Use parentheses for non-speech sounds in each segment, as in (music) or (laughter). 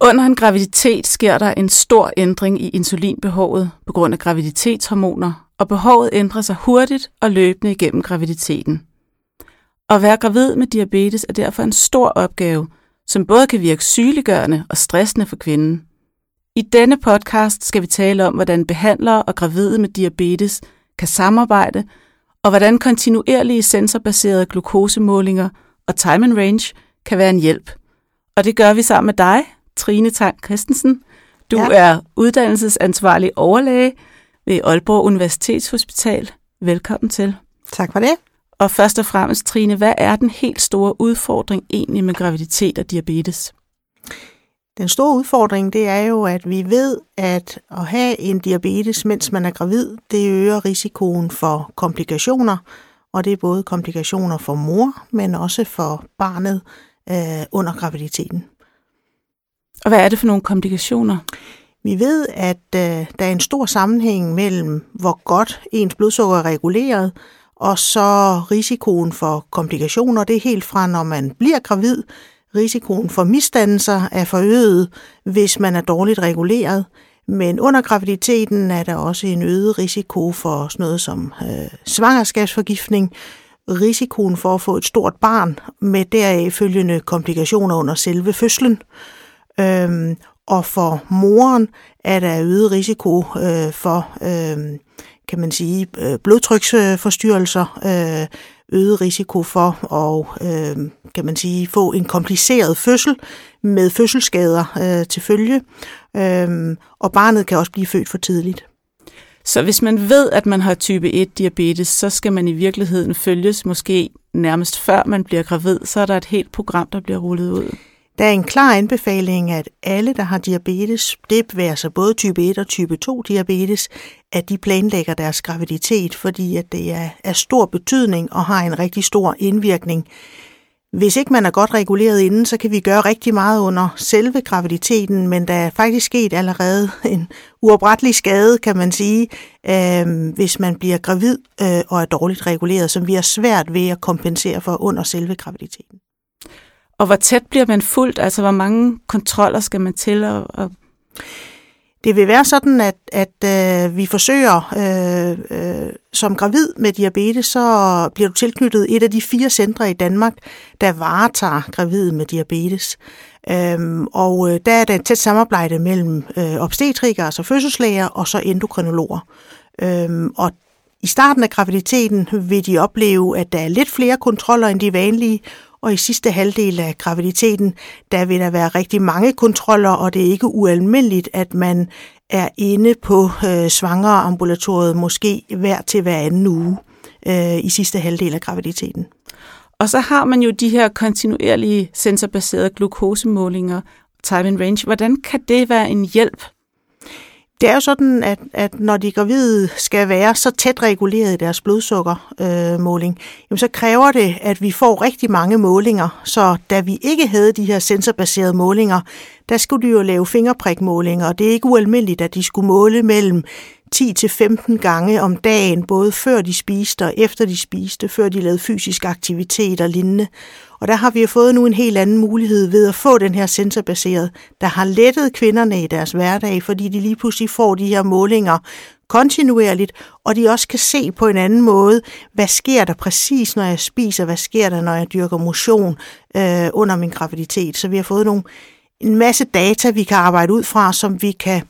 Under en graviditet sker der en stor ændring i insulinbehovet på grund af graviditetshormoner, og behovet ændrer sig hurtigt og løbende igennem graviditeten. At være gravid med diabetes er derfor en stor opgave, som både kan virke sygeliggørende og stressende for kvinden. I denne podcast skal vi tale om, hvordan behandlere og gravide med diabetes kan samarbejde, og hvordan kontinuerlige sensorbaserede glukosemålinger og time and range kan være en hjælp. Og det gør vi sammen med dig, Trine Tang Christensen. Du ja. er uddannelsesansvarlig overlæge ved Aalborg Universitetshospital. Velkommen til. Tak for det. Og først og fremmest, Trine, hvad er den helt store udfordring egentlig med graviditet og diabetes? Den store udfordring, det er jo, at vi ved, at at have en diabetes, mens man er gravid, det øger risikoen for komplikationer, og det er både komplikationer for mor, men også for barnet øh, under graviditeten. Og hvad er det for nogle komplikationer? Vi ved, at øh, der er en stor sammenhæng mellem, hvor godt ens blodsukker er reguleret, og så risikoen for komplikationer. Det er helt fra, når man bliver gravid. Risikoen for misdannelser er forøget, hvis man er dårligt reguleret. Men under graviditeten er der også en øget risiko for sådan noget som øh, svangerskabsforgiftning, risikoen for at få et stort barn med deraf følgende komplikationer under selve fødslen. Øhm, og for moren er der øget risiko øh, for, øh, kan man sige, øh, blodtryksforstyrrelser, øh, øget risiko for og øh, kan man sige, få en kompliceret fødsel med fødselsskader øh, til følge. Øh, og barnet kan også blive født for tidligt. Så hvis man ved, at man har type 1 diabetes, så skal man i virkeligheden følges måske nærmest før man bliver gravid, så er der et helt program, der bliver rullet ud. Der er en klar anbefaling, at alle, der har diabetes, det være sig både type 1 og type 2 diabetes, at de planlægger deres graviditet, fordi at det er af stor betydning og har en rigtig stor indvirkning. Hvis ikke man er godt reguleret inden, så kan vi gøre rigtig meget under selve graviditeten, men der er faktisk sket allerede en uoprettelig skade, kan man sige, øh, hvis man bliver gravid øh, og er dårligt reguleret, som vi har svært ved at kompensere for under selve graviditeten. Og hvor tæt bliver man fuldt? Altså, hvor mange kontroller skal man til? Og, og det vil være sådan, at, at øh, vi forsøger, øh, øh, som gravid med diabetes, så bliver du tilknyttet et af de fire centre i Danmark, der varetager gravid med diabetes. Øhm, og øh, der er der et tæt samarbejde mellem øh, obstetrikere, altså fødselslæger, og så endokrinologer. Øhm, og i starten af graviditeten vil de opleve, at der er lidt flere kontroller end de vanlige, og i sidste halvdel af graviditeten, der vil der være rigtig mange kontroller, og det er ikke ualmindeligt, at man er inde på øh, svangerambulatoriet måske hver til hver anden uge øh, i sidste halvdel af graviditeten. Og så har man jo de her kontinuerlige sensorbaserede glukosemålinger, time and range. Hvordan kan det være en hjælp det er jo sådan, at, at når de gravide skal være så tæt reguleret i deres blodsukkermåling, øh, jamen så kræver det, at vi får rigtig mange målinger. Så da vi ikke havde de her sensorbaserede målinger, der skulle de jo lave fingerprikmålinger, og det er ikke ualmindeligt, at de skulle måle mellem 10-15 gange om dagen, både før de spiste og efter de spiste, før de lavede fysisk aktivitet og lignende. Og der har vi fået nu en helt anden mulighed ved at få den her sensorbaseret, der har lettet kvinderne i deres hverdag, fordi de lige pludselig får de her målinger kontinuerligt, og de også kan se på en anden måde, hvad sker der præcis, når jeg spiser, hvad sker der, når jeg dyrker motion øh, under min graviditet. Så vi har fået nogle, en masse data, vi kan arbejde ud fra, som vi kan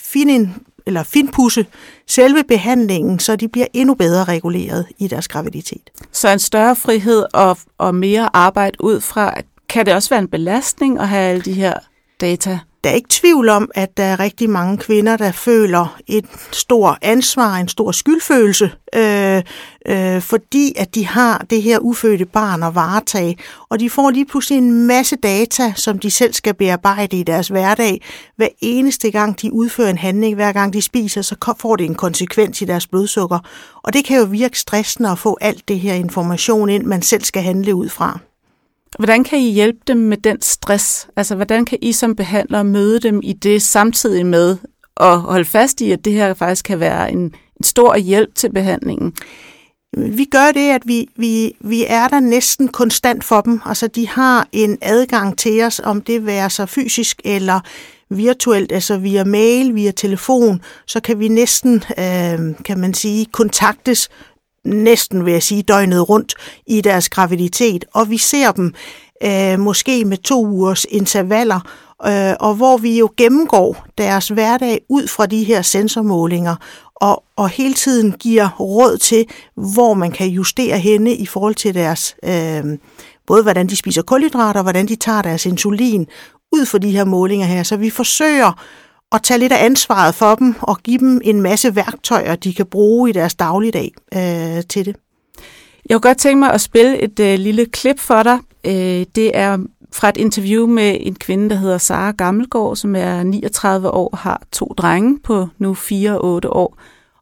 finde en eller finpudse selve behandlingen, så de bliver endnu bedre reguleret i deres graviditet. Så en større frihed og, og mere arbejde ud fra, kan det også være en belastning at have alle de her data? Der er ikke tvivl om, at der er rigtig mange kvinder, der føler et stort ansvar, en stor skyldfølelse, øh, øh, fordi at de har det her ufødte barn at varetage, og de får lige pludselig en masse data, som de selv skal bearbejde i deres hverdag. Hver eneste gang de udfører en handling, hver gang de spiser, så får det en konsekvens i deres blodsukker. Og det kan jo virke stressende at få alt det her information ind, man selv skal handle ud fra. Hvordan kan I hjælpe dem med den stress? Altså, hvordan kan I som behandler møde dem i det samtidig med at holde fast i, at det her faktisk kan være en, stor hjælp til behandlingen? Vi gør det, at vi, vi, vi er der næsten konstant for dem. Altså, de har en adgang til os, om det være så fysisk eller virtuelt, altså via mail, via telefon, så kan vi næsten, øh, kan man sige, kontaktes næsten, vil jeg sige, døgnet rundt i deres graviditet. Og vi ser dem øh, måske med to ugers intervaller, øh, og hvor vi jo gennemgår deres hverdag ud fra de her sensormålinger, og, og hele tiden giver råd til, hvor man kan justere henne i forhold til deres, øh, både hvordan de spiser kulhydrater, hvordan de tager deres insulin, ud for de her målinger her. Så vi forsøger at tage lidt af ansvaret for dem og give dem en masse værktøjer, de kan bruge i deres dagligdag øh, til det. Jeg kunne godt tænke mig at spille et øh, lille klip for dig. Øh, det er fra et interview med en kvinde, der hedder Sara Gammelgaard, som er 39 år og har to drenge på nu 4 og 8 år.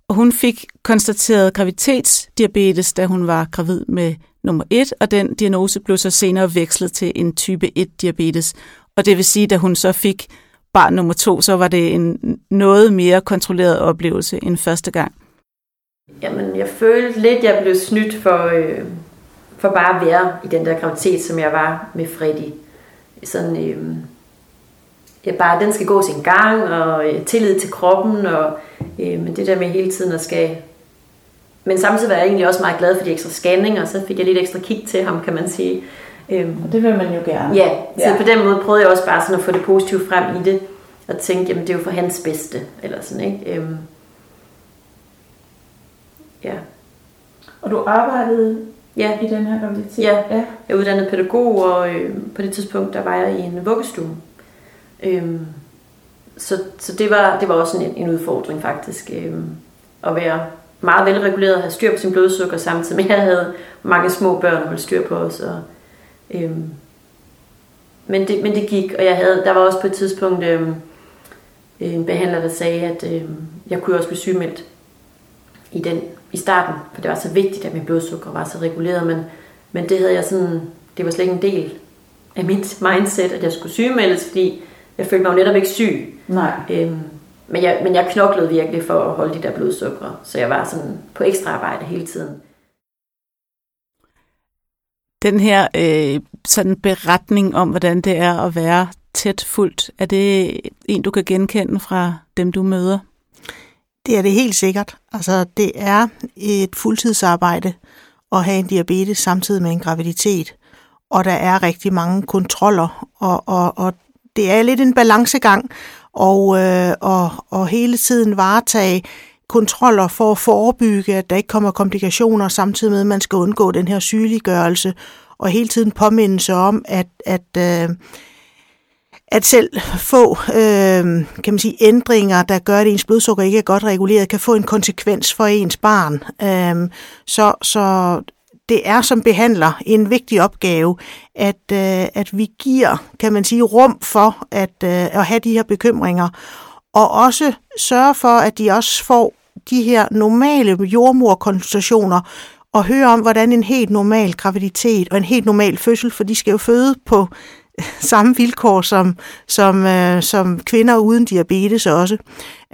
Og hun fik konstateret graviditetsdiabetes, da hun var gravid med nummer 1, og den diagnose blev så senere vekslet til en type 1-diabetes. Og det vil sige, da hun så fik barn nummer to, så var det en noget mere kontrolleret oplevelse end første gang. Jamen, jeg følte lidt, jeg blev snydt for, øh, for bare at være i den der graviditet, som jeg var med Freddy. Sådan, øh, ja, bare den skal gå sin gang, og øh, tillid til kroppen, og øh, men det der med hele tiden at skal... Men samtidig var jeg egentlig også meget glad for de ekstra scanninger, og så fik jeg lidt ekstra kig til ham, kan man sige. Øhm, og det vil man jo gerne. Ja, så ja. på den måde prøvede jeg også bare sådan at få det positive frem i det, og tænke, jamen det er jo for hans bedste, eller sådan, ikke? Øhm, ja. Og du arbejdede ja. i den her graviditet? Ja, ja. jeg er uddannet pædagog, og øh, på det tidspunkt, der var jeg i en vuggestue. Øhm, så så det, var, det var også en, en udfordring faktisk, øhm, at være meget velreguleret og have styr på sin blodsukker, samtidig med at jeg havde mange små børn at holde styr på os, og Øhm, men, det, men det gik, og jeg havde, der var også på et tidspunkt øhm, en behandler, der sagde, at øhm, jeg kunne også blive sygemeldt i, den, i starten, for det var så vigtigt, at min blodsukker var så reguleret, men, men det havde jeg sådan, det var slet ikke en del af mit mindset, at jeg skulle sygemeldes, fordi jeg følte mig jo netop ikke syg. Nej. Øhm, men, jeg, men jeg knoklede virkelig for at holde de der blodsukker, så jeg var sådan på ekstra arbejde hele tiden den her øh, sådan beretning om, hvordan det er at være tæt fuldt, er det en, du kan genkende fra dem, du møder? Det er det helt sikkert. Altså, det er et fuldtidsarbejde at have en diabetes samtidig med en graviditet. Og der er rigtig mange kontroller, og, og, og det er lidt en balancegang, og, øh, og, og hele tiden varetage kontroller for at forebygge, at der ikke kommer komplikationer, samtidig med, at man skal undgå den her sygeliggørelse, og hele tiden påminde sig om, at, at, øh, at selv få øh, kan man sige, ændringer, der gør, at ens blodsukker ikke er godt reguleret, kan få en konsekvens for ens barn. Øh, så, så det er som behandler en vigtig opgave, at, øh, at vi giver, kan man sige, rum for at, øh, at have de her bekymringer, og også sørge for, at de også får de her normale jordmorkonsultationer og høre om, hvordan en helt normal graviditet og en helt normal fødsel, for de skal jo føde på (laughs) samme vilkår som, som, øh, som kvinder uden diabetes også.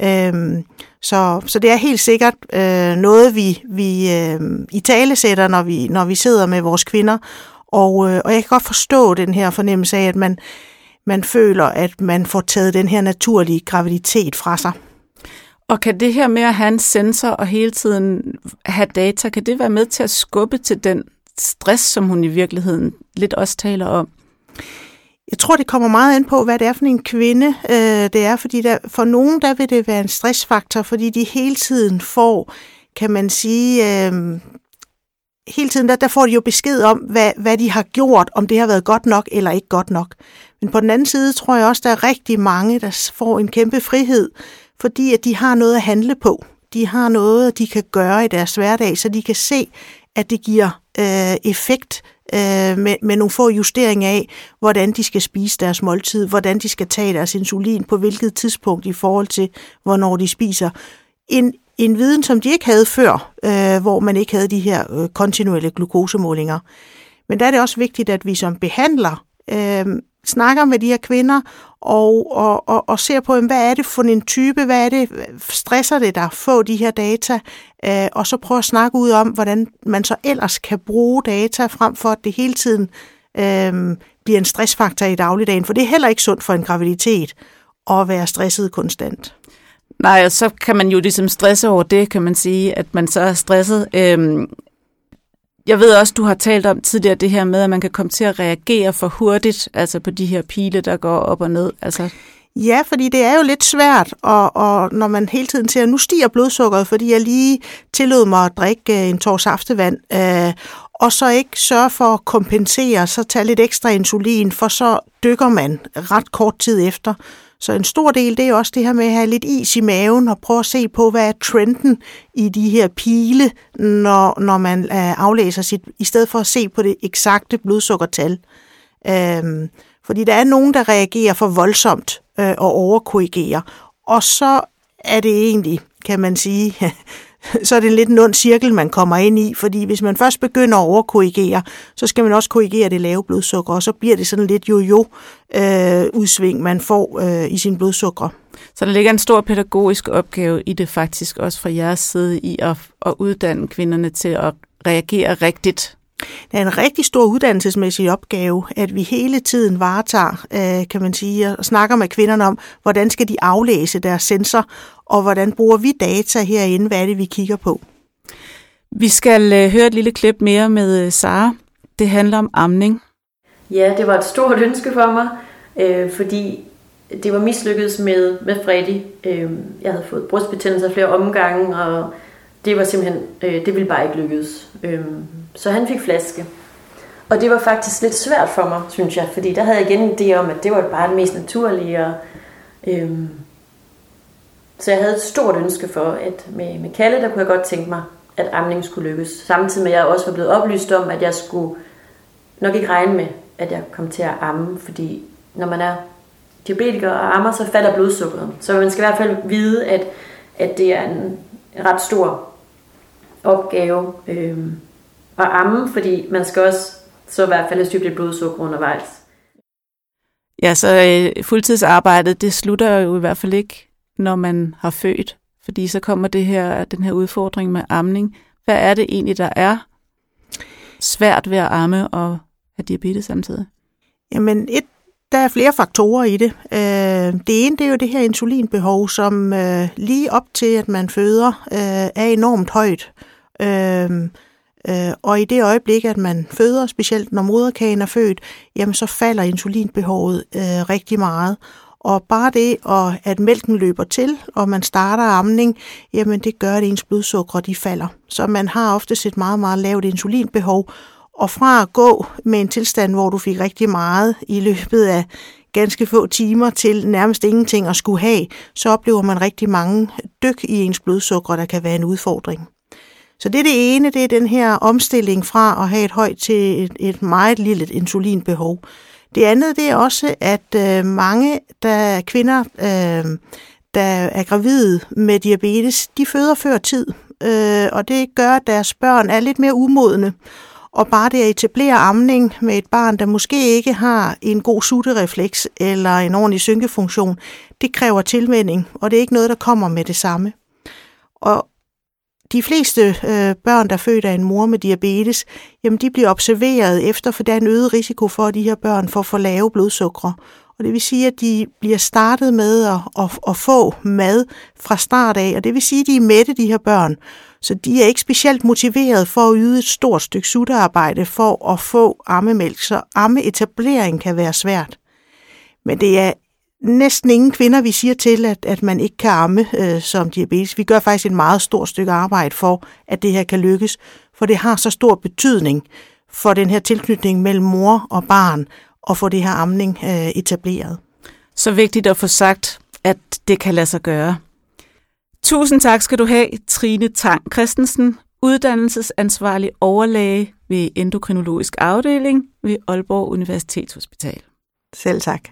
Øhm, så, så det er helt sikkert øh, noget, vi, vi øh, i tale sætter, når vi, når vi sidder med vores kvinder. Og, øh, og jeg kan godt forstå den her fornemmelse af, at man, man føler, at man får taget den her naturlige graviditet fra sig. Og kan det her med at have en sensor og hele tiden have data, kan det være med til at skubbe til den stress, som hun i virkeligheden lidt også taler om? Jeg tror, det kommer meget an på, hvad det er for en kvinde, øh, det er, fordi der, for nogen, der vil det være en stressfaktor, fordi de hele tiden får, kan man sige, øh, hele tiden, der, der får de jo besked om, hvad, hvad de har gjort, om det har været godt nok eller ikke godt nok. Men på den anden side tror jeg også, der er rigtig mange, der får en kæmpe frihed, fordi at de har noget at handle på. De har noget, de kan gøre i deres hverdag, så de kan se, at det giver øh, effekt øh, med, med nogle få justeringer af, hvordan de skal spise deres måltid, hvordan de skal tage deres insulin, på hvilket tidspunkt i forhold til, hvornår de spiser. En, en viden, som de ikke havde før, øh, hvor man ikke havde de her øh, kontinuelle glukosemålinger. Men der er det også vigtigt, at vi som behandler øh, snakker med de her kvinder og, og, og, og ser på, hvad er det for en type, hvad er det, stresser det der, få de her data, øh, og så prøve at snakke ud om, hvordan man så ellers kan bruge data, frem for at det hele tiden øh, bliver en stressfaktor i dagligdagen, for det er heller ikke sundt for en graviditet at være stresset konstant. Nej, og så kan man jo ligesom stresse over det, kan man sige, at man så er stresset. Øhm, jeg ved også, du har talt om tidligere det her med, at man kan komme til at reagere for hurtigt, altså på de her pile, der går op og ned. Altså... Ja, fordi det er jo lidt svært, og, og når man hele tiden siger, nu stiger blodsukkeret, fordi jeg lige tillod mig at drikke øh, en tår saftevand, øh, og så ikke sørge for at kompensere, så tage lidt ekstra insulin, for så dykker man ret kort tid efter. Så en stor del, det er også det her med at have lidt is i maven og prøve at se på, hvad er trenden i de her pile, når, når man øh, aflæser sit, i stedet for at se på det eksakte blodsukkertal. Øhm, fordi der er nogen, der reagerer for voldsomt øh, og overkorrigerer. Og så er det egentlig, kan man sige, (laughs) (laughs) så er det en lidt en ond cirkel, man kommer ind i, fordi hvis man først begynder at overkorrigere, så skal man også korrigere det lave blodsukker, og så bliver det sådan lidt jo-jo-udsving, øh, man får øh, i sin blodsukker. Så der ligger en stor pædagogisk opgave i det faktisk også fra jeres side i at, at uddanne kvinderne til at reagere rigtigt det er en rigtig stor uddannelsesmæssig opgave, at vi hele tiden varetager, øh, kan man sige, og snakker med kvinderne om, hvordan skal de aflæse deres sensor, og hvordan bruger vi data herinde, hvad er det, vi kigger på. Vi skal øh, høre et lille klip mere med øh, Sara. Det handler om amning. Ja, det var et stort ønske for mig, øh, fordi det var mislykkedes med, med Freddy. Øh, jeg havde fået brystbetændelse flere omgange, og det var simpelthen, øh, det ville bare ikke lykkes. Øh, så han fik flaske. Og det var faktisk lidt svært for mig, synes jeg, fordi der havde jeg igen en idé om, at det var bare det mest naturlige. Og, øhm, så jeg havde et stort ønske for, at med, med Kalle, der kunne jeg godt tænke mig, at amningen skulle lykkes. Samtidig med, at jeg også var blevet oplyst om, at jeg skulle nok ikke regne med, at jeg kom til at amme, fordi når man er diabetiker og ammer, så falder blodsukkeret. Så man skal i hvert fald vide, at, at det er en ret stor opgave. Øhm, at amme, fordi man skal også så i hvert fald have styr på blodsukker undervejs. Ja, så øh, fuldtidsarbejdet, det slutter jo i hvert fald ikke, når man har født, fordi så kommer det her, den her udfordring med amning. Hvad er det egentlig, der er svært ved at amme og have diabetes samtidig? Jamen, et, der er flere faktorer i det. Øh, det ene, det er jo det her insulinbehov, som øh, lige op til, at man føder, øh, er enormt højt. Øh, Øh, Øh, og i det øjeblik, at man føder, specielt når moderkagen er født, jamen så falder insulinbehovet øh, rigtig meget. Og bare det, og at mælken løber til, og man starter amning, jamen det gør, at ens blodsukker de falder. Så man har ofte et meget, meget lavt insulinbehov. Og fra at gå med en tilstand, hvor du fik rigtig meget i løbet af ganske få timer til nærmest ingenting at skulle have, så oplever man rigtig mange dyk i ens blodsukker, der kan være en udfordring. Så det er det ene, det er den her omstilling fra at have et højt til et, et meget lille insulinbehov. Det andet, det er også, at øh, mange der kvinder, øh, der er gravide med diabetes, de føder før tid, øh, og det gør, at deres børn er lidt mere umodne. Og bare det at etablere amning med et barn, der måske ikke har en god sutterefleks eller en ordentlig synkefunktion, det kræver tilvænding, og det er ikke noget, der kommer med det samme. Og de fleste øh, børn, der er født af en mor med diabetes, jamen de bliver observeret efter, for der er en øget risiko for, at de her børn får for lave blodsukker. Og det vil sige, at de bliver startet med at, at, at få mad fra start af, og det vil sige, at de er mætte, de her børn. Så de er ikke specielt motiveret for at yde et stort stykke sutterarbejde for at få ammemælk, så ammeetablering kan være svært. Men det er næsten ingen kvinder, vi siger til, at, at man ikke kan amme øh, som diabetes. Vi gør faktisk et meget stort stykke arbejde for, at det her kan lykkes, for det har så stor betydning for den her tilknytning mellem mor og barn, og få det her amning øh, etableret. Så vigtigt at få sagt, at det kan lade sig gøre. Tusind tak skal du have, Trine Tang Christensen, uddannelsesansvarlig overlæge ved endokrinologisk afdeling ved Aalborg Universitetshospital. Selv tak.